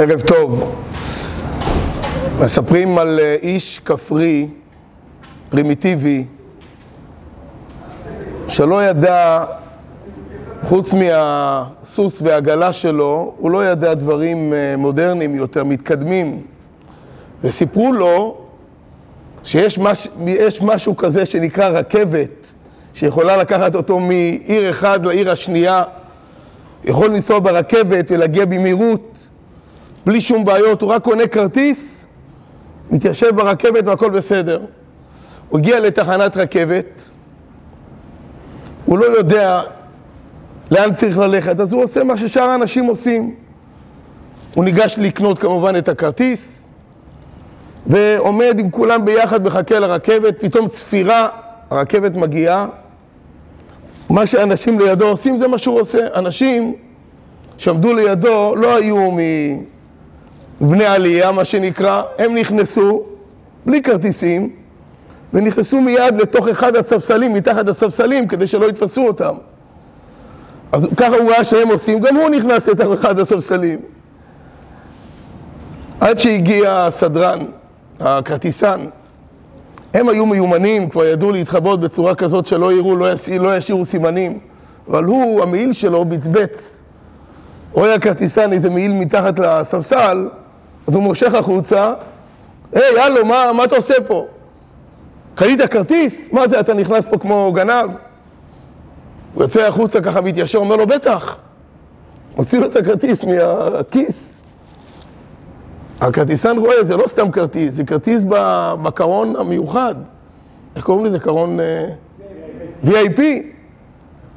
ערב טוב. מספרים על אה, איש כפרי, פרימיטיבי, שלא ידע, חוץ מהסוס והעגלה שלו, הוא לא ידע דברים אה, מודרניים יותר, מתקדמים. וסיפרו לו שיש מש, משהו כזה שנקרא רכבת, שיכולה לקחת אותו מעיר אחד לעיר השנייה, יכול לנסוע ברכבת ולהגיע במהירות, בלי שום בעיות, הוא רק קונה כרטיס, מתיישב ברכבת והכל בסדר. הוא הגיע לתחנת רכבת, הוא לא יודע לאן צריך ללכת, אז הוא עושה מה ששאר האנשים עושים. הוא ניגש לקנות כמובן את הכרטיס, ועומד עם כולם ביחד, מחכה לרכבת, פתאום צפירה, הרכבת מגיעה. מה שאנשים לידו עושים זה מה שהוא עושה. אנשים שעמדו לידו לא היו מבני עלייה, מה שנקרא, הם נכנסו בלי כרטיסים, ונכנסו מיד לתוך אחד הספסלים, מתחת הספסלים, כדי שלא יתפסו אותם. אז ככה הוא ראה שהם עושים, גם הוא נכנס לתוך אחד הספסלים. עד שהגיע הסדרן, הכרטיסן, הם היו מיומנים, כבר ידעו להתחבות בצורה כזאת שלא יראו, לא, ישאיר, לא ישאירו סימנים. אבל הוא, המעיל שלו בצבץ. רואה הכרטיסן איזה מעיל מתחת לספסל, אז הוא מושך החוצה, היי, הלו, מה, מה אתה עושה פה? קנית כרטיס? מה זה, אתה נכנס פה כמו גנב? הוא יוצא החוצה ככה מתיישר, אומר לו, בטח. מוציא לו את הכרטיס מהכיס. הכרטיסן רואה, זה לא סתם כרטיס, זה כרטיס בקרון המיוחד. איך קוראים לזה? קרון uh, VIP.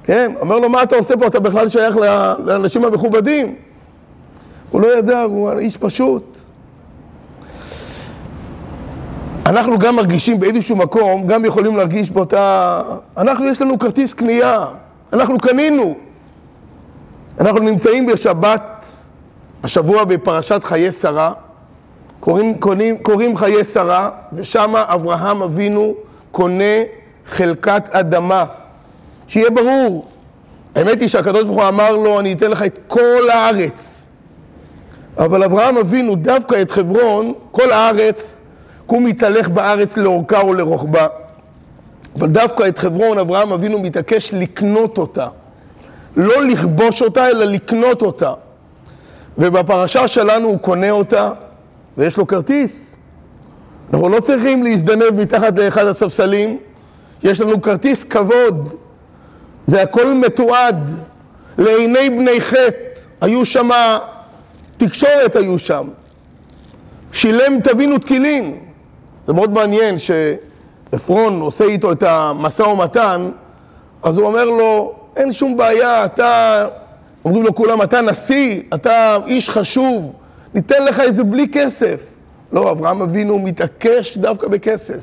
כן, אומר לו, מה אתה עושה פה? אתה בכלל שייך לאנשים המכובדים. הוא לא ידע, הוא איש פשוט. אנחנו גם מרגישים באיזשהו מקום, גם יכולים להרגיש באותה... אנחנו, יש לנו כרטיס קנייה, אנחנו קנינו. אנחנו נמצאים בשבת, השבוע בפרשת חיי שרה. קוראים, קוראים, קוראים חיי שרה, ושם אברהם אבינו קונה חלקת אדמה. שיהיה ברור, האמת היא שהקדוש ברוך הוא אמר לו, אני אתן לך את כל הארץ. אבל אברהם אבינו, דווקא את חברון, כל הארץ, הוא מתהלך בארץ לאורכה ולרוחבה. אבל דווקא את חברון, אברהם אבינו מתעקש לקנות אותה. לא לכבוש אותה, אלא לקנות אותה. ובפרשה שלנו הוא קונה אותה, ויש לו כרטיס. אנחנו לא צריכים להזדנב מתחת לאחד הספסלים, יש לנו כרטיס כבוד. זה הכל מתועד לעיני בני חטא. היו שם, תקשורת היו שם. שילם תבינו תקילין. זה מאוד מעניין שעפרון עושה איתו את המשא ומתן, אז הוא אומר לו, אין שום בעיה, אתה, אומרים לו כולם, אתה נשיא, אתה איש חשוב, ניתן לך איזה בלי כסף. לא, אברהם אבינו מתעקש דווקא בכסף.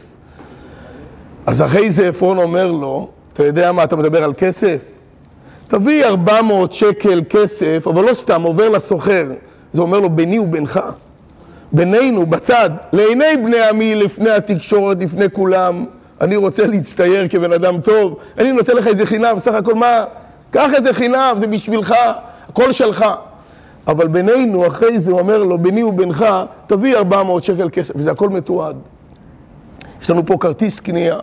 אז אחרי זה עפרון אומר לו, אתה יודע מה, אתה מדבר על כסף? תביא 400 שקל כסף, אבל לא סתם, עובר לסוחר. זה אומר לו, ביני ובינך. בינינו, בצד, לעיני בני עמי, לפני התקשורת, לפני כולם, אני רוצה להצטייר כבן אדם טוב, אני נותן לך איזה חינם, סך הכל מה? קח איזה חינם, זה בשבילך, הכל שלך. אבל בינינו, אחרי זה הוא אומר לו, ביני ובינך, תביא 400 שקל כסף, וזה הכל מתועד. יש לנו פה כרטיס קנייה.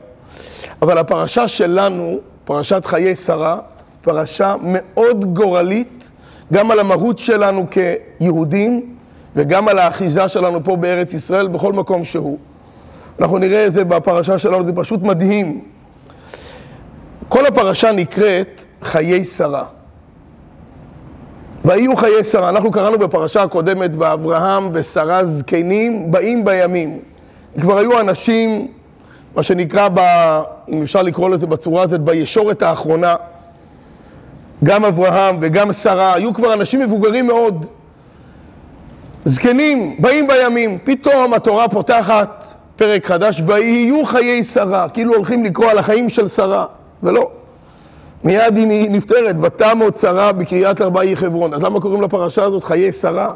אבל הפרשה שלנו, פרשת חיי שרה, פרשה מאוד גורלית, גם על המהות שלנו כיהודים, וגם על האחיזה שלנו פה בארץ ישראל, בכל מקום שהוא. אנחנו נראה את זה בפרשה שלנו, זה פשוט מדהים. כל הפרשה נקראת חיי שרה. ויהיו חיי שרה. אנחנו קראנו בפרשה הקודמת, ואברהם ושרה זקנים באים בימים. כבר היו אנשים, מה שנקרא, ב, אם אפשר לקרוא לזה בצורה הזאת, בישורת האחרונה. גם אברהם וגם שרה, היו כבר אנשים מבוגרים מאוד. זקנים, באים בימים. פתאום התורה פותחת פרק חדש, ויהיו חיי שרה, כאילו הולכים לקרוא על החיים של שרה, ולא. מיד היא נפטרת, ותמות שרה בקריית ארבעי חברון. אז למה קוראים לפרשה הזאת חיי שרה?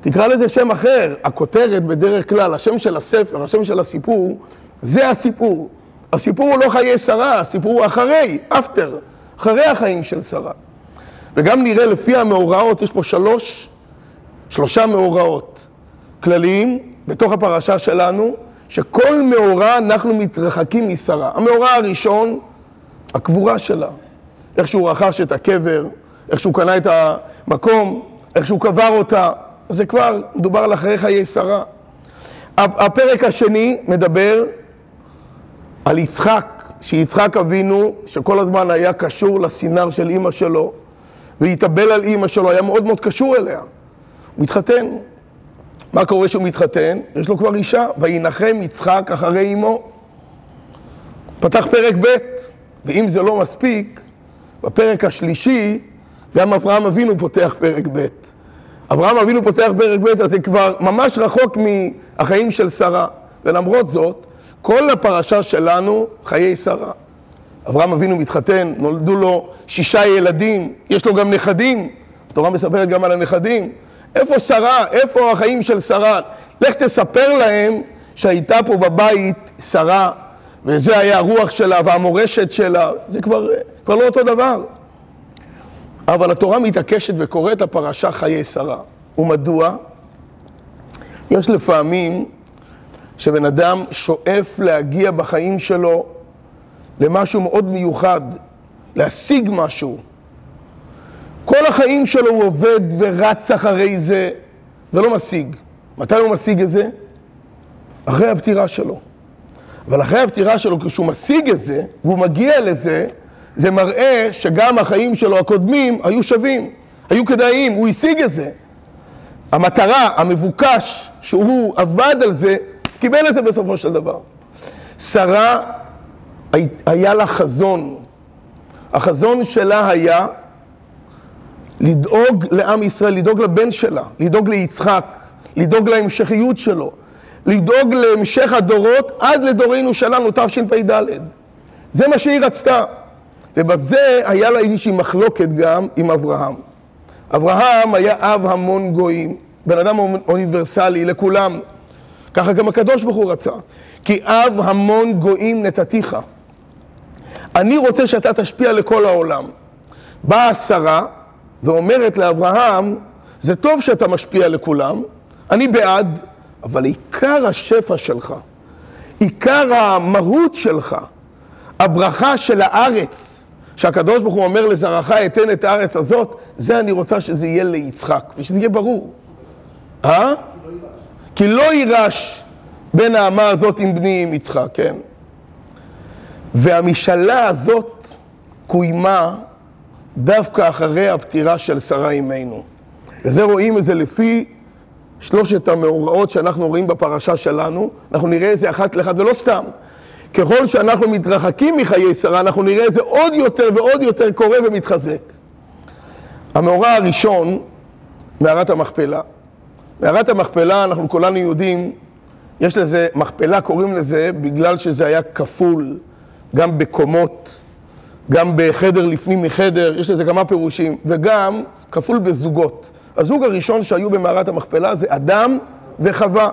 תקרא לזה שם אחר. הכותרת בדרך כלל, השם של הספר, השם של הסיפור, זה הסיפור. הסיפור הוא לא חיי שרה, הסיפור הוא אחרי, אפטר, אחרי החיים של שרה. וגם נראה לפי המאורעות, יש פה שלוש שלושה מאורעות כלליים בתוך הפרשה שלנו, שכל מאורע אנחנו מתרחקים משרה. המאורע הראשון, הקבורה שלה. איך שהוא רכש את הקבר, איך שהוא קנה את המקום, איך שהוא קבר אותה. זה כבר מדובר על אחרי חיי שרה. הפרק השני מדבר על יצחק, שיצחק אבינו, שכל הזמן היה קשור לסינר של אימא שלו, והתאבל על אימא שלו, היה מאוד מאוד קשור אליה. הוא התחתן. מה קורה כשהוא מתחתן? יש לו כבר אישה, וינחם יצחק אחרי אמו. פתח פרק ב', ואם זה לא מספיק, בפרק השלישי, גם אברהם אבינו פותח פרק ב'. אברהם אבינו פותח פרק ב', אז זה כבר ממש רחוק מהחיים של שרה. ולמרות זאת, כל הפרשה שלנו, חיי שרה. אברהם אבינו מתחתן, נולדו לו שישה ילדים, יש לו גם נכדים, התורה מספרת גם על הנכדים. איפה שרה? איפה החיים של שרה? לך תספר להם שהייתה פה בבית שרה, וזה היה הרוח שלה והמורשת שלה, זה כבר, כבר לא אותו דבר. אבל התורה מתעקשת וקוראת את הפרשה חיי שרה. ומדוע? יש לפעמים שבן אדם שואף להגיע בחיים שלו למשהו מאוד מיוחד, להשיג משהו. כל החיים שלו הוא עובד ורץ אחרי זה ולא משיג. מתי הוא משיג את זה? אחרי הפטירה שלו. אבל אחרי הפטירה שלו, כשהוא משיג את זה, והוא מגיע לזה, זה מראה שגם החיים שלו הקודמים היו שווים, היו כדאיים, הוא השיג את זה. המטרה, המבוקש, שהוא עבד על זה, קיבל את זה בסופו של דבר. שרה, היה לה חזון. החזון שלה היה לדאוג לעם ישראל, לדאוג לבן שלה, לדאוג ליצחק, לדאוג להמשכיות שלו, לדאוג להמשך הדורות עד לדורנו שלנו, תשפ"ד. זה מה שהיא רצתה. ובזה היה לה איזושהי מחלוקת גם עם אברהם. אברהם היה אב המון גויים, בן אדם אוניברסלי לכולם. ככה גם הקדוש ברוך הוא רצה. כי אב המון גויים נתתיך. אני רוצה שאתה תשפיע לכל העולם. באה שרה ואומרת לאברהם, זה טוב שאתה משפיע לכולם, אני בעד, אבל עיקר השפע שלך, עיקר המהות שלך, הברכה של הארץ, שהקדוש ברוך הוא אומר לזרעך אתן את הארץ הזאת, זה אני רוצה שזה יהיה ליצחק, ושזה יהיה ברור. אה? כי לא יירש בין האמה הזאת עם בני עם יצחק, כן? והמשאלה הזאת קוימה דווקא אחרי הפטירה של שרה אימנו. וזה רואים את זה לפי שלושת המאורעות שאנחנו רואים בפרשה שלנו, אנחנו נראה את זה אחת לאחת, ולא סתם. ככל שאנחנו מתרחקים מחיי שרה, אנחנו נראה את זה עוד יותר ועוד יותר קורה ומתחזק. המאורע הראשון, מערת המכפלה. מערת המכפלה, אנחנו כולנו יודעים, יש לזה, מכפלה קוראים לזה בגלל שזה היה כפול, גם בקומות, גם בחדר לפנים מחדר, יש לזה כמה פירושים, וגם כפול בזוגות. הזוג הראשון שהיו במערת המכפלה זה אדם וחווה,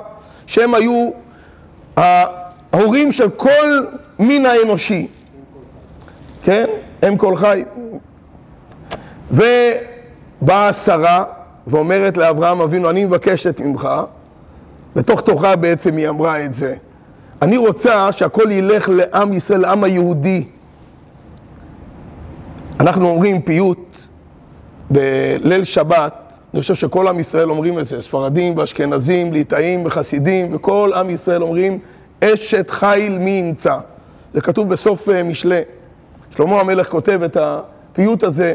שהם היו ההורים של כל מין האנושי, כן? אם כל חי. ובאה שרה ואומרת לאברהם אבינו, אני מבקשת ממך, בתוך תוכה בעצם היא אמרה את זה, אני רוצה שהכל ילך לעם ישראל, לעם היהודי. אנחנו אומרים פיוט בליל שבת, אני חושב שכל עם ישראל אומרים את זה, ספרדים ואשכנזים, ליטאים וחסידים, וכל עם ישראל אומרים, אשת חיל מי ימצא. זה כתוב בסוף אה, משלי. שלמה המלך כותב את הפיוט הזה,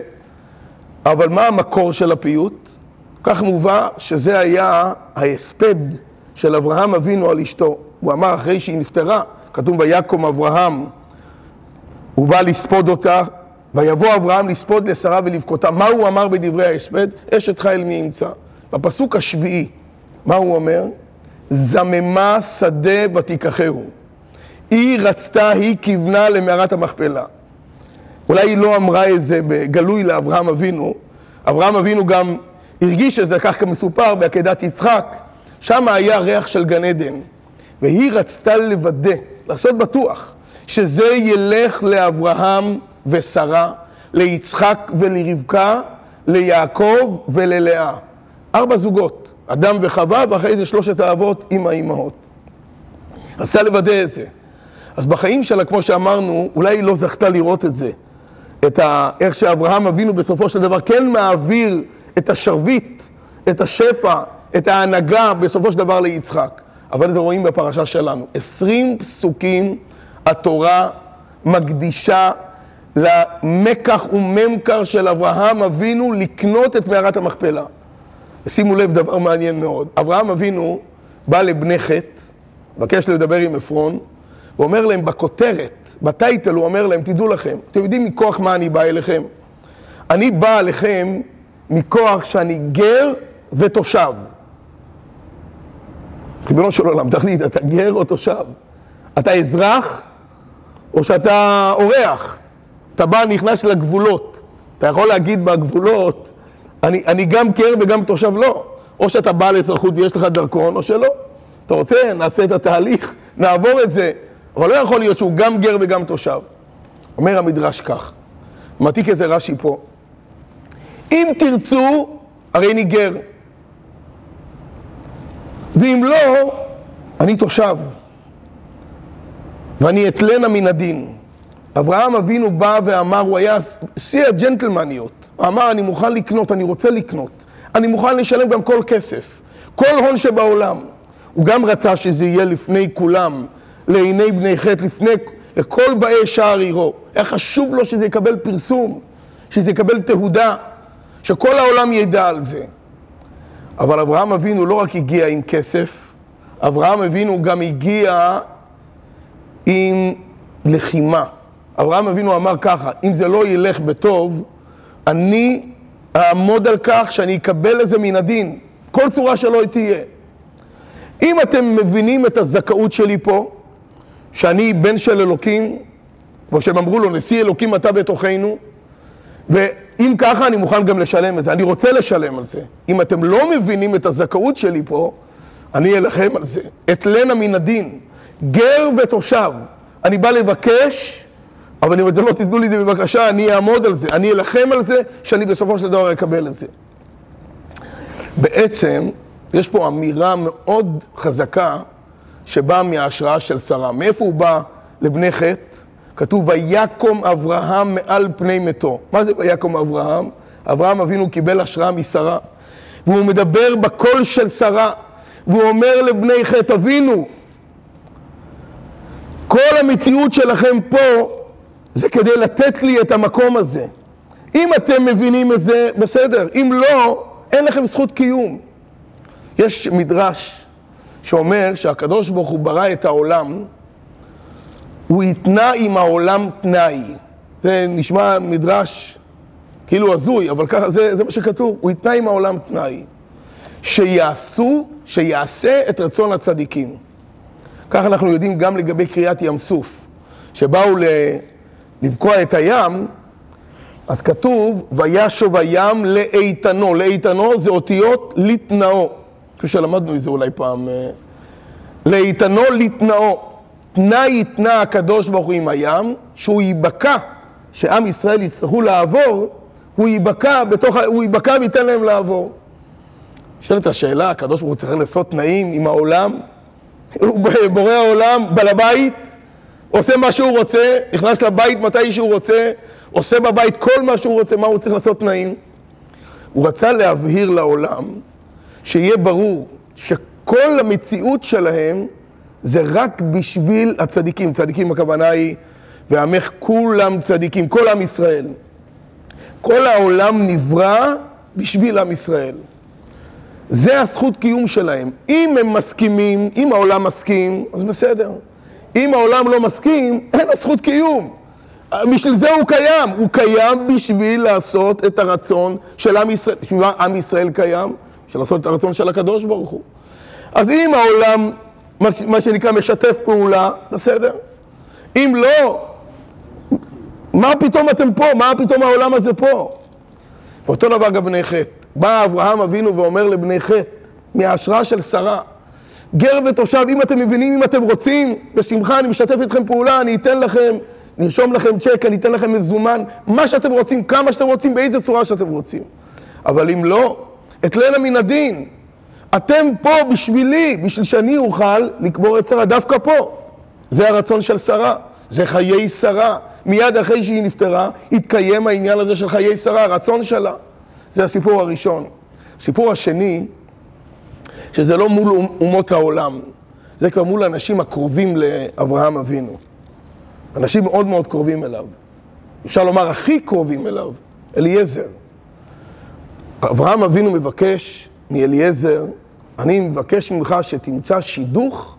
אבל מה המקור של הפיוט? כך מובא שזה היה ההספד של אברהם אבינו על אשתו. הוא אמר אחרי שהיא נפטרה, כתוב ויקום אברהם, הוא בא לספוד אותה, ויבוא אברהם לספוד לשרה ולבכותה. מה הוא אמר בדברי ההספד? אשת חיל מי ימצא. בפסוק השביעי, מה הוא אומר? זממה שדה ותיקחהו. היא רצתה, היא כיוונה למערת המכפלה. אולי היא לא אמרה את זה בגלוי לאברהם אבינו, אברהם אבינו גם הרגיש את זה כך כמסופר בעקדת יצחק, שם היה ריח של גן עדן. והיא רצתה לוודא, לעשות בטוח, שזה ילך לאברהם ושרה, ליצחק ולרבקה, ליעקב וללאה. ארבע זוגות. אדם וחווה, ואחרי זה שלושת האבות עם האימהות. רצה לוודא את זה. אז בחיים שלה, כמו שאמרנו, אולי היא לא זכתה לראות את זה. את ה... איך שאברהם אבינו בסופו של דבר כן מעביר את השרביט, את השפע, את ההנהגה בסופו של דבר ליצחק. אבל זה רואים בפרשה שלנו. עשרים פסוקים התורה מקדישה למקח וממכר של אברהם אבינו לקנות את מערת המכפלה. שימו לב, דבר מעניין מאוד. אברהם אבינו בא לבני חטא, מבקש לדבר עם עפרון, ואומר להם בכותרת, בטייטל, הוא אומר להם, תדעו לכם, אתם יודעים מכוח מה אני בא אליכם? אני בא אליכם מכוח שאני גר ותושב. ריבונו של עולם, תחליט, אתה גר או תושב? אתה אזרח או שאתה אורח? אתה בא, נכנס לגבולות. אתה יכול להגיד בגבולות, אני, אני גם גר וגם תושב לא. או שאתה בא לאזרחות ויש לך דרכון, או שלא. אתה רוצה, נעשה את התהליך, נעבור את זה. אבל לא יכול להיות שהוא גם גר וגם תושב. אומר המדרש כך, מעתיק איזה רש"י פה. אם תרצו, הרי אני גר. ואם לא, אני תושב. ואני אתלנה מן הדין. אברהם אבינו בא ואמר, הוא היה שיא הג'נטלמניות. אמר, אני מוכן לקנות, אני רוצה לקנות. אני מוכן לשלם גם כל כסף, כל הון שבעולם. הוא גם רצה שזה יהיה לפני כולם, לעיני בני חטא, לפני כל באי שער עירו. היה חשוב לו שזה יקבל פרסום, שזה יקבל תהודה, שכל העולם ידע על זה. אבל אברהם אבינו לא רק הגיע עם כסף, אברהם אבינו גם הגיע עם לחימה. אברהם אבינו אמר ככה, אם זה לא ילך בטוב, אני אעמוד על כך שאני אקבל לזה מן הדין, כל צורה שלא תהיה. אם אתם מבינים את הזכאות שלי פה, שאני בן של אלוקים, כמו שהם אמרו לו, נשיא אלוקים אתה בתוכנו, ואם ככה אני מוכן גם לשלם את זה, אני רוצה לשלם על זה. אם אתם לא מבינים את הזכאות שלי פה, אני אלחם על זה. אתלנה מן הדין, גר ותושב. אני בא לבקש, אבל אם אתם לא תיתנו לי את זה בבקשה, אני אעמוד על זה, אני אלחם על זה, שאני בסופו של דבר אקבל את זה. בעצם, יש פה אמירה מאוד חזקה שבאה מההשראה של שרה. מאיפה הוא בא לבני חטא? כתוב, ויקום אברהם מעל פני מתו. מה זה ויקום אברהם? אברהם אבינו קיבל השראה משרה, והוא מדבר בקול של שרה, והוא אומר לבני חטא, אבינו, כל המציאות שלכם פה זה כדי לתת לי את המקום הזה. אם אתם מבינים את זה, בסדר. אם לא, אין לכם זכות קיום. יש מדרש שאומר שהקדוש ברוך הוא ברא את העולם, הוא התנה עם העולם תנאי. זה נשמע מדרש כאילו הזוי, אבל ככה זה, זה מה שכתוב, הוא התנה עם העולם תנאי. שיעשו, שיעשה את רצון הצדיקים. כך אנחנו יודעים גם לגבי קריאת ים סוף, שבאו לבקוע את הים, אז כתוב, וישוב הים לאיתנו. לאיתנו זה אותיות לתנאו. כפי שלמדנו את זה אולי פעם. אה, לאיתנו לתנאו. תנאי התנה הקדוש ברוך הוא עם הים, שהוא ייבקע, שעם ישראל יצטרכו לעבור, הוא ייבקע בתוך, הוא ייבקע וייתן להם לעבור. נשאלת השאלה, הקדוש ברוך הוא צריך לעשות תנאים עם העולם? הוא בורא העולם, בעל הבית, עושה מה שהוא רוצה, נכנס לבית מתי שהוא רוצה, עושה בבית כל מה שהוא רוצה, מה הוא צריך לעשות תנאים? הוא רצה להבהיר לעולם, שיהיה ברור שכל המציאות שלהם זה רק בשביל הצדיקים. צדיקים הכוונה היא, ועמך כולם צדיקים, כל עם ישראל. כל העולם נברא בשביל עם ישראל. זה הזכות קיום שלהם. אם הם מסכימים, אם העולם מסכים, אז בסדר. אם העולם לא מסכים, אין לו זכות קיום. בשביל זה הוא קיים. הוא קיים בשביל לעשות את הרצון של עם ישראל. בשביל עם ישראל קיים? בשביל לעשות את הרצון של הקדוש ברוך הוא. אז אם העולם, מה שנקרא, משתף פעולה, בסדר. אם לא, מה פתאום אתם פה? מה פתאום העולם הזה פה? ואותו דבר גם בני חטא. בא אברהם אבינו ואומר לבני חטא, מההשראה של שרה, גר ותושב, אם אתם מבינים, אם אתם רוצים, בשמחה, אני משתף איתכם פעולה, אני אתן לכם, נרשום לכם צ'ק, אני אתן לכם מזומן, מה שאתם רוצים, כמה שאתם רוצים, באיזה צורה שאתם רוצים. אבל אם לא, את לילה מן הדין. אתם פה בשבילי, בשביל שאני אוכל לקבור את שרה, דווקא פה. זה הרצון של שרה, זה חיי שרה. מיד אחרי שהיא נפטרה, התקיים העניין הזה של חיי שרה, הרצון שלה. זה הסיפור הראשון. הסיפור השני, שזה לא מול אומות העולם, זה כבר מול האנשים הקרובים לאברהם אבינו. אנשים מאוד מאוד קרובים אליו. אפשר לומר הכי קרובים אליו, אליעזר. אברהם אבינו מבקש מאליעזר, אני מבקש ממך שתמצא שידוך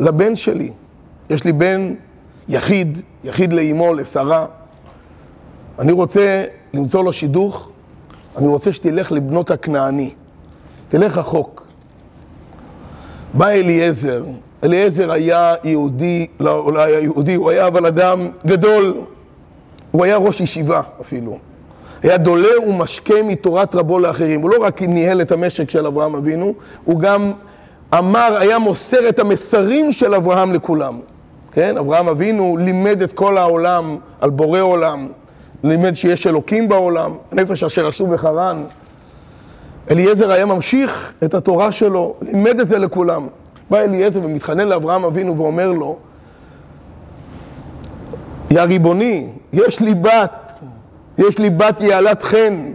לבן שלי. יש לי בן יחיד, יחיד לאימו, לשרה. אני רוצה למצוא לו שידוך, אני רוצה שתלך לבנות הכנעני. תלך רחוק. בא אליעזר, אליעזר היה יהודי, לא, אולי היה יהודי, הוא היה אבל אדם גדול, הוא היה ראש ישיבה אפילו. היה דולה ומשקה מתורת רבו לאחרים. הוא לא רק ניהל את המשק של אברהם אבינו, הוא גם אמר, היה מוסר את המסרים של אברהם לכולם. כן? אברהם אבינו לימד את כל העולם על בורא עולם, לימד שיש אלוקים בעולם, נפש אשר עשו בחרן. אליעזר היה ממשיך את התורה שלו, לימד את זה לכולם. בא אליעזר ומתחנן לאברהם אבינו ואומר לו, יא ריבוני, יש לי בת, יש לי בת יעלת חן,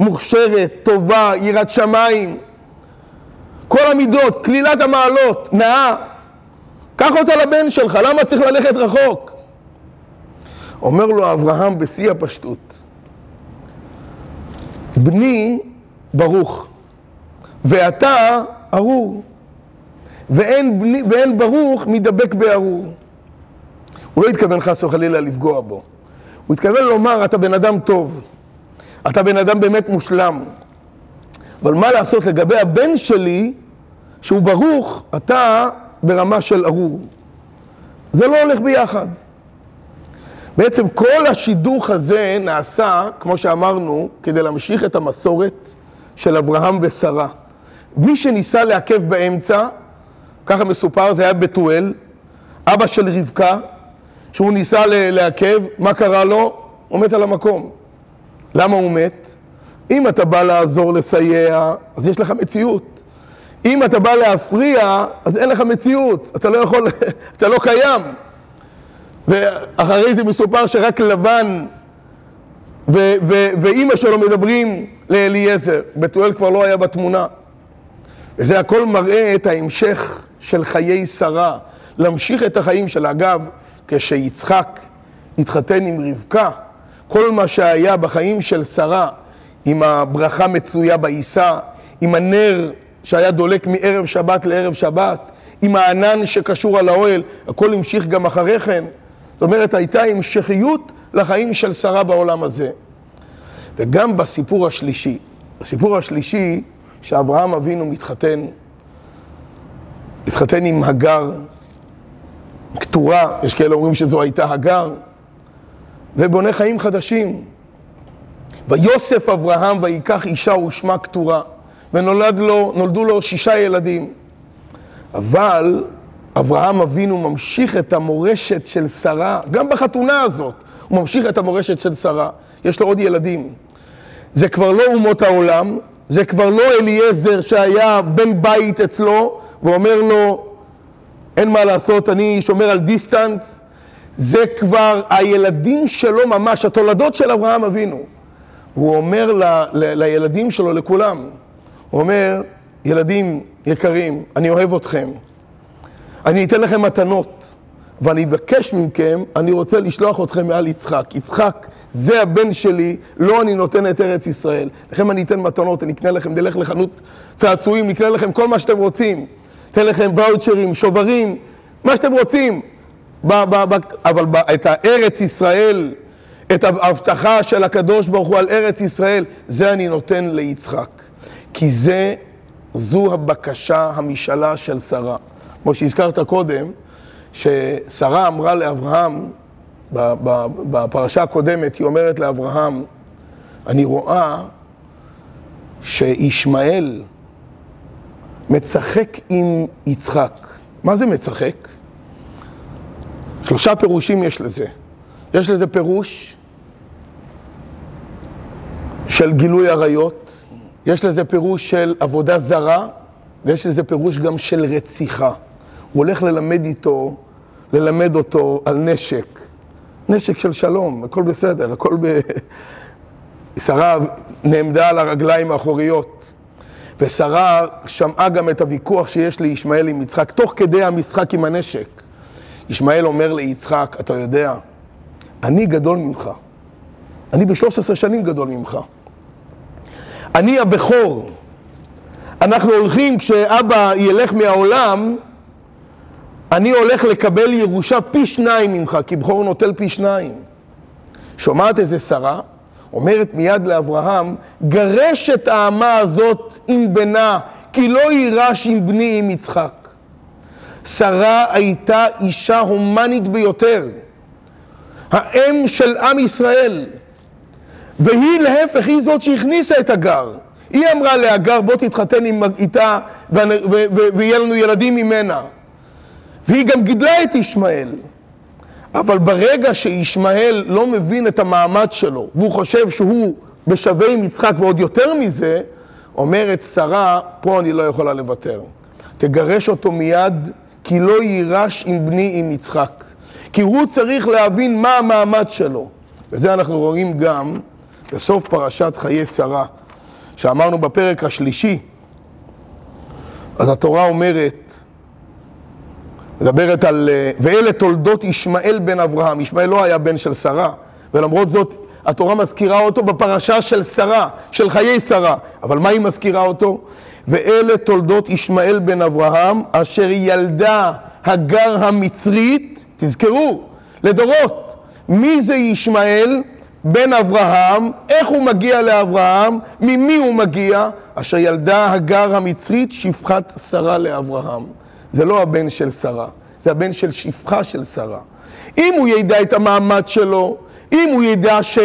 מוכשרת, טובה, יראת שמיים. כל המידות, כלילת המעלות, נאה. קח אותה לבן שלך, למה צריך ללכת רחוק? אומר לו אברהם בשיא הפשטות, בני ברוך, ואתה ארור, ואין, בני, ואין ברוך מדבק בארור. הוא לא התכוון חס וחלילה לפגוע בו. הוא התכוון לומר, אתה בן אדם טוב, אתה בן אדם באמת מושלם, אבל מה לעשות לגבי הבן שלי, שהוא ברוך, אתה ברמה של ארור. זה לא הולך ביחד. בעצם כל השידוך הזה נעשה, כמו שאמרנו, כדי להמשיך את המסורת של אברהם ושרה. מי שניסה לעכב באמצע, ככה מסופר, זה היה בתואל, אבא של רבקה, שהוא ניסה לעכב, מה קרה לו? הוא מת על המקום. למה הוא מת? אם אתה בא לעזור, לסייע, אז יש לך מציאות. אם אתה בא להפריע, אז אין לך מציאות, אתה לא יכול, אתה לא קיים. ואחרי זה מסופר שרק לבן ואימא שלו מדברים לאליעזר, בתואל כבר לא היה בתמונה. וזה הכל מראה את ההמשך של חיי שרה, להמשיך את החיים שלה. אגב, כשיצחק התחתן עם רבקה, כל מה שהיה בחיים של שרה, עם הברכה מצויה בעיסה, עם הנר שהיה דולק מערב שבת לערב שבת, עם הענן שקשור על האוהל, הכל המשיך גם אחרי כן. זאת אומרת, הייתה המשכיות לחיים של שרה בעולם הזה. וגם בסיפור השלישי, בסיפור השלישי, שאברהם אבינו מתחתן, מתחתן עם הגר, קטורה, יש כאלה אומרים שזו הייתה הגר, ובונה חיים חדשים. ויוסף אברהם ויקח אישה ושמה קטורה, ונולדו לו שישה ילדים. אבל אברהם אבינו ממשיך את המורשת של שרה, גם בחתונה הזאת, הוא ממשיך את המורשת של שרה. יש לו עוד ילדים. זה כבר לא אומות העולם, זה כבר לא אליעזר שהיה בן בית אצלו, ואומר לו, אין מה לעשות, אני שומר על דיסטנס. זה כבר הילדים שלו ממש, התולדות של אברהם אבינו. הוא אומר ל, ל, לילדים שלו, לכולם, הוא אומר, ילדים יקרים, אני אוהב אתכם. אני אתן לכם מתנות, ואני אבקש מכם, אני רוצה לשלוח אתכם מעל יצחק. יצחק זה הבן שלי, לא אני נותן את ארץ ישראל. לכם אני אתן מתנות, אני אקנה לכם, נלך לחנות צעצועים, נקנה לכם כל מה שאתם רוצים. אתן לכם ואוצ'רים, שוברים, מה שאתם רוצים. ב, ב, ב, אבל ב, את הארץ ישראל, את ההבטחה של הקדוש ברוך הוא על ארץ ישראל, זה אני נותן ליצחק. כי זה, זו הבקשה, המשאלה של שרה. כמו שהזכרת קודם, ששרה אמרה לאברהם, בפרשה הקודמת, היא אומרת לאברהם, אני רואה שישמעאל מצחק עם יצחק. מה זה מצחק? שלושה פירושים יש לזה. יש לזה פירוש של גילוי עריות, יש לזה פירוש של עבודה זרה, ויש לזה פירוש גם של רציחה. הוא הולך ללמד איתו, ללמד אותו על נשק. נשק של שלום, הכל בסדר, הכל ב... שרה נעמדה על הרגליים האחוריות, ושרה שמעה גם את הוויכוח שיש לישמעאל עם יצחק, תוך כדי המשחק עם הנשק. ישמעאל אומר ליצחק, אתה יודע, אני גדול ממך. אני ב-13 שנים גדול ממך. אני הבכור. אנחנו הולכים, כשאבא ילך מהעולם, אני הולך לקבל ירושה פי שניים ממך, כי בכור נוטל פי שניים. שומעת איזה שרה? אומרת מיד לאברהם, גרש את האמה הזאת עם בנה, כי לא יירש עם בני עם יצחק. שרה הייתה אישה הומנית ביותר, האם של עם ישראל, והיא להפך, היא זאת שהכניסה את הגר. היא אמרה להגר, בוא תתחתן איתה ויהיה לנו ילדים ממנה. והיא גם גידלה את ישמעאל. אבל ברגע שישמעאל לא מבין את המעמד שלו, והוא חושב שהוא בשווה עם יצחק ועוד יותר מזה, אומרת שרה, פה אני לא יכולה לוותר. תגרש אותו מיד, כי לא יירש עם בני עם יצחק. כי הוא צריך להבין מה המעמד שלו. וזה אנחנו רואים גם בסוף פרשת חיי שרה, שאמרנו בפרק השלישי. אז התורה אומרת, מדברת על, אה, ואלה תולדות ישמעאל בן אברהם. ישמעאל לא היה בן של שרה, ולמרות זאת התורה מזכירה אותו בפרשה של שרה, של חיי שרה. אבל מה היא מזכירה אותו? ואלה תולדות ישמעאל בן אברהם, אשר ילדה הגר המצרית, תזכרו, לדורות. מי זה ישמעאל? בן אברהם, איך הוא מגיע לאברהם, ממי הוא מגיע? אשר ילדה הגר המצרית, שפחת שרה לאברהם. זה לא הבן של שרה, זה הבן של שפחה של שרה. אם הוא ידע את המעמד שלו, אם הוא ידע ש...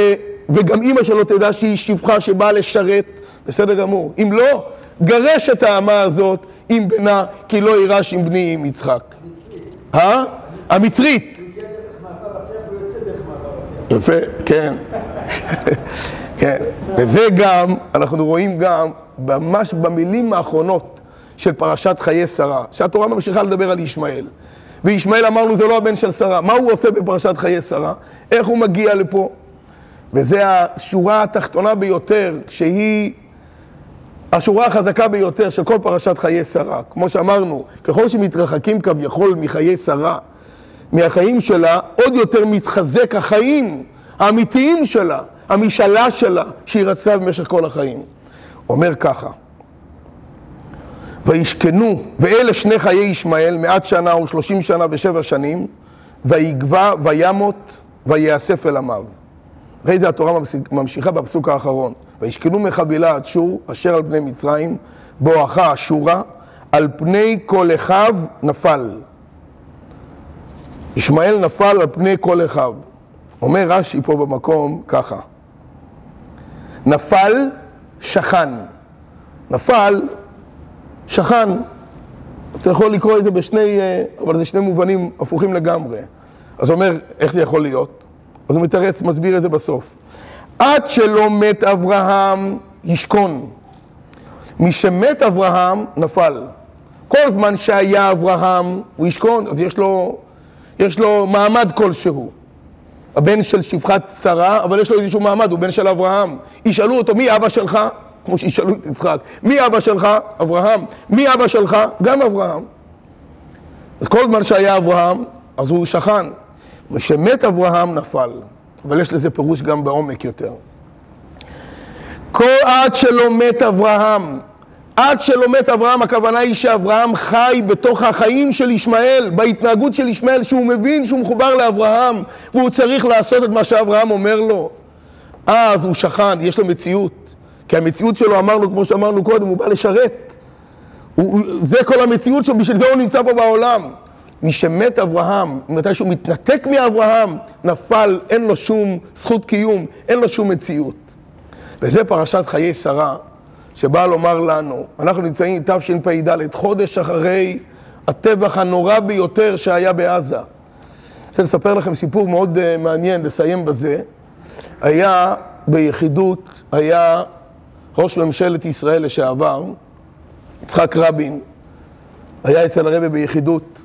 וגם אימא שלו תדע שהיא שפחה שבאה לשרת, בסדר גמור. אם לא, גרש את האמה הזאת עם בנה, כי לא יירש עם בני עם יצחק. אה? המצרית. יפה, כן. כן. וזה גם, אנחנו רואים גם, ממש במילים האחרונות של פרשת חיי שרה, שהתורה ממשיכה לדבר על ישמעאל. וישמעאל אמרנו זה לא הבן של שרה. מה הוא עושה בפרשת חיי שרה? איך הוא מגיע לפה? וזה השורה התחתונה ביותר, שהיא השורה החזקה ביותר של כל פרשת חיי שרה. כמו שאמרנו, ככל שמתרחקים כביכול מחיי שרה, מהחיים שלה, עוד יותר מתחזק החיים האמיתיים שלה, המשאלה שלה, שהיא רצתה במשך כל החיים. אומר ככה, וישכנו, ואלה שני חיי ישמעאל, מעט שנה ושלושים שנה ושבע שנים, ויגבע וימות ויאסף אל עמיו. אחרי זה התורה ממשיכה בפסוק האחרון. וישכנו מחבילה עד שור, אשר על פני מצרים, בואכה אשורה, על פני כל אחיו נפל. ישמעאל נפל על פני כל אחיו. אומר רש"י פה במקום ככה, נפל שכן. נפל שכן. אתה יכול לקרוא את זה בשני, אה, אבל זה שני מובנים הפוכים לגמרי. אז הוא אומר, איך זה יכול להיות? אז הוא מתרץ, מסביר את זה בסוף. עד שלא מת אברהם, ישכון. משמת אברהם, נפל. כל זמן שהיה אברהם, הוא ישכון, אז יש לו, יש לו מעמד כלשהו. הבן של שפחת שרה, אבל יש לו איזשהו מעמד, הוא בן של אברהם. ישאלו אותו, מי אבא שלך? כמו שישאלו את יצחק. מי אבא שלך? אברהם. מי אבא שלך? גם אברהם. אז כל זמן שהיה אברהם, אז הוא שכן. ושמת אברהם נפל. אבל יש לזה פירוש גם בעומק יותר. כל עד שלא מת אברהם, עד שלא מת אברהם, הכוונה היא שאברהם חי בתוך החיים של ישמעאל, בהתנהגות של ישמעאל, שהוא מבין שהוא מחובר לאברהם, והוא צריך לעשות את מה שאברהם אומר לו. אז הוא שכן, יש לו מציאות. כי המציאות שלו, אמרנו, כמו שאמרנו קודם, הוא בא לשרת. הוא, זה כל המציאות שלו, בשביל זה הוא נמצא פה בעולם. משמת אברהם, מתי שהוא מתנתק מאברהם, נפל, אין לו שום זכות קיום, אין לו שום מציאות. וזה פרשת חיי שרה, שבאה לומר לנו, אנחנו נמצאים תשפ"ד, חודש אחרי הטבח הנורא ביותר שהיה בעזה. רוצה לספר לכם סיפור מאוד uh, מעניין, לסיים בזה. היה ביחידות, היה ראש ממשלת ישראל לשעבר, יצחק רבין, היה אצל הרבי ביחידות.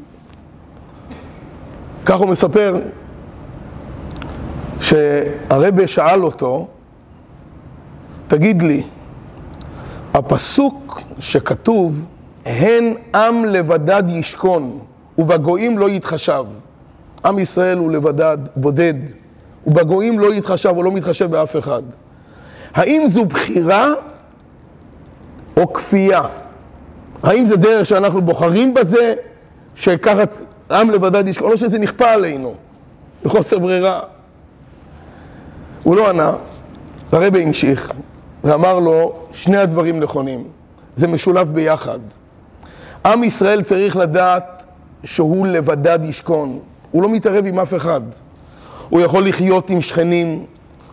כך הוא מספר שהרבי שאל אותו, תגיד לי, הפסוק שכתוב, הן עם לבדד ישכון ובגויים לא יתחשב. עם ישראל הוא לבדד, בודד, ובגויים לא יתחשב, הוא לא מתחשב באף אחד. האם זו בחירה או כפייה? האם זה דרך שאנחנו בוחרים בזה, שככה עם לבדד ישכון, או שזה נכפה עלינו, בחוסר ברירה? הוא לא ענה, הרבי המשיך, ואמר לו, שני הדברים נכונים, זה משולב ביחד. עם ישראל צריך לדעת שהוא לבדד ישכון, הוא לא מתערב עם אף אחד. הוא יכול לחיות עם שכנים,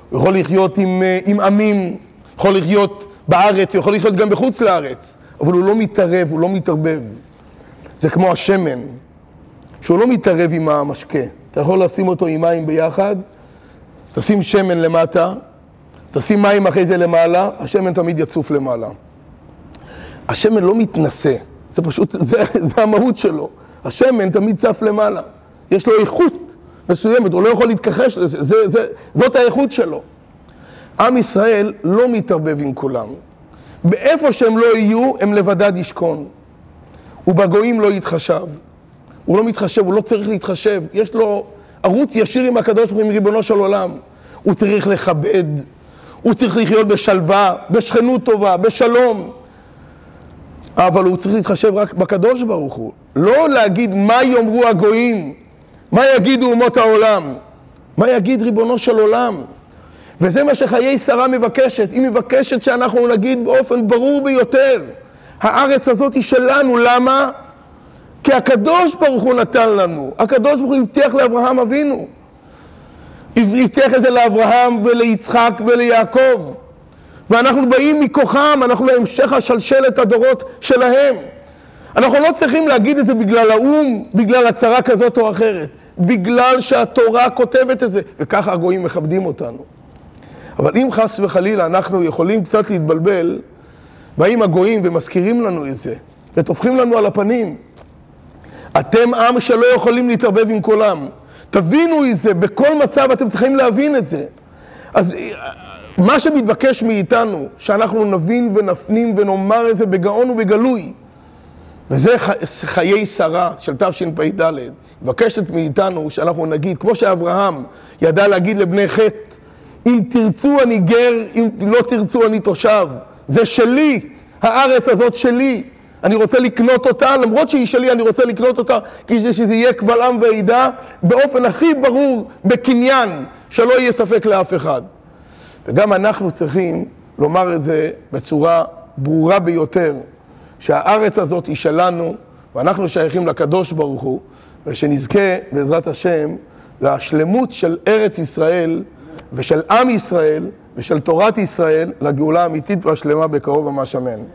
הוא יכול לחיות עם, אה, עם עמים, יכול לחיות בארץ, הוא יכול לחיות גם בחוץ לארץ, אבל הוא לא מתערב, הוא לא מתערבב. זה כמו השמן, שהוא לא מתערב עם המשקה. אתה יכול לשים אותו עם מים ביחד, תשים שמן למטה, תשים מים אחרי זה למעלה, השמן תמיד יצוף למעלה. השמן לא מתנשא, זה פשוט, זה, זה המהות שלו. השמן תמיד צף למעלה, יש לו איכות מסוימת, הוא לא יכול להתכחש לזה, זה, זה, זאת האיכות שלו. עם ישראל לא מתערבב עם כולם. באיפה שהם לא יהיו, הם לבדד ישכון. ובגויים לא יתחשב. הוא לא מתחשב, הוא לא צריך להתחשב. יש לו ערוץ ישיר עם הקדוש ברוך הוא, עם ריבונו של עולם. הוא צריך לכבד, הוא צריך לחיות בשלווה, בשכנות טובה, בשלום. אבל הוא צריך להתחשב רק בקדוש ברוך הוא. לא להגיד מה יאמרו הגויים, מה יגידו אומות העולם, מה יגיד ריבונו של עולם. וזה מה שחיי שרה מבקשת, היא מבקשת שאנחנו נגיד באופן ברור ביותר, הארץ הזאת היא שלנו, למה? כי הקדוש ברוך הוא נתן לנו, הקדוש ברוך הוא הבטיח לאברהם אבינו, הבטיח את זה לאברהם וליצחק וליעקב. ואנחנו באים מכוחם, אנחנו להמשך השלשלת הדורות שלהם. אנחנו לא צריכים להגיד את זה בגלל האו"ם, בגלל הצהרה כזאת או אחרת, בגלל שהתורה כותבת את זה, וככה הגויים מכבדים אותנו. אבל אם חס וחלילה אנחנו יכולים קצת להתבלבל, באים הגויים ומזכירים לנו את זה, וטופחים לנו על הפנים. אתם עם שלא יכולים להתערבב עם קולם. תבינו את זה, בכל מצב אתם צריכים להבין את זה. אז מה שמתבקש מאיתנו, שאנחנו נבין ונפנים ונאמר את זה בגאון ובגלוי, וזה חיי שרה של תשפ"ד, מבקשת מאיתנו שאנחנו נגיד, כמו שאברהם ידע להגיד לבני חטא, אם תרצו אני גר, אם לא תרצו אני תושב, זה שלי, הארץ הזאת שלי, אני רוצה לקנות אותה, למרות שהיא שלי אני רוצה לקנות אותה, כי שזה יהיה קבל עם ועדה באופן הכי ברור, בקניין, שלא יהיה ספק לאף אחד. וגם אנחנו צריכים לומר את זה בצורה ברורה ביותר, שהארץ הזאת היא שלנו, ואנחנו שייכים לקדוש ברוך הוא, ושנזכה בעזרת השם לשלמות של ארץ ישראל ושל עם ישראל ושל תורת ישראל לגאולה האמיתית והשלמה בקרוב ממש אמן. אמן.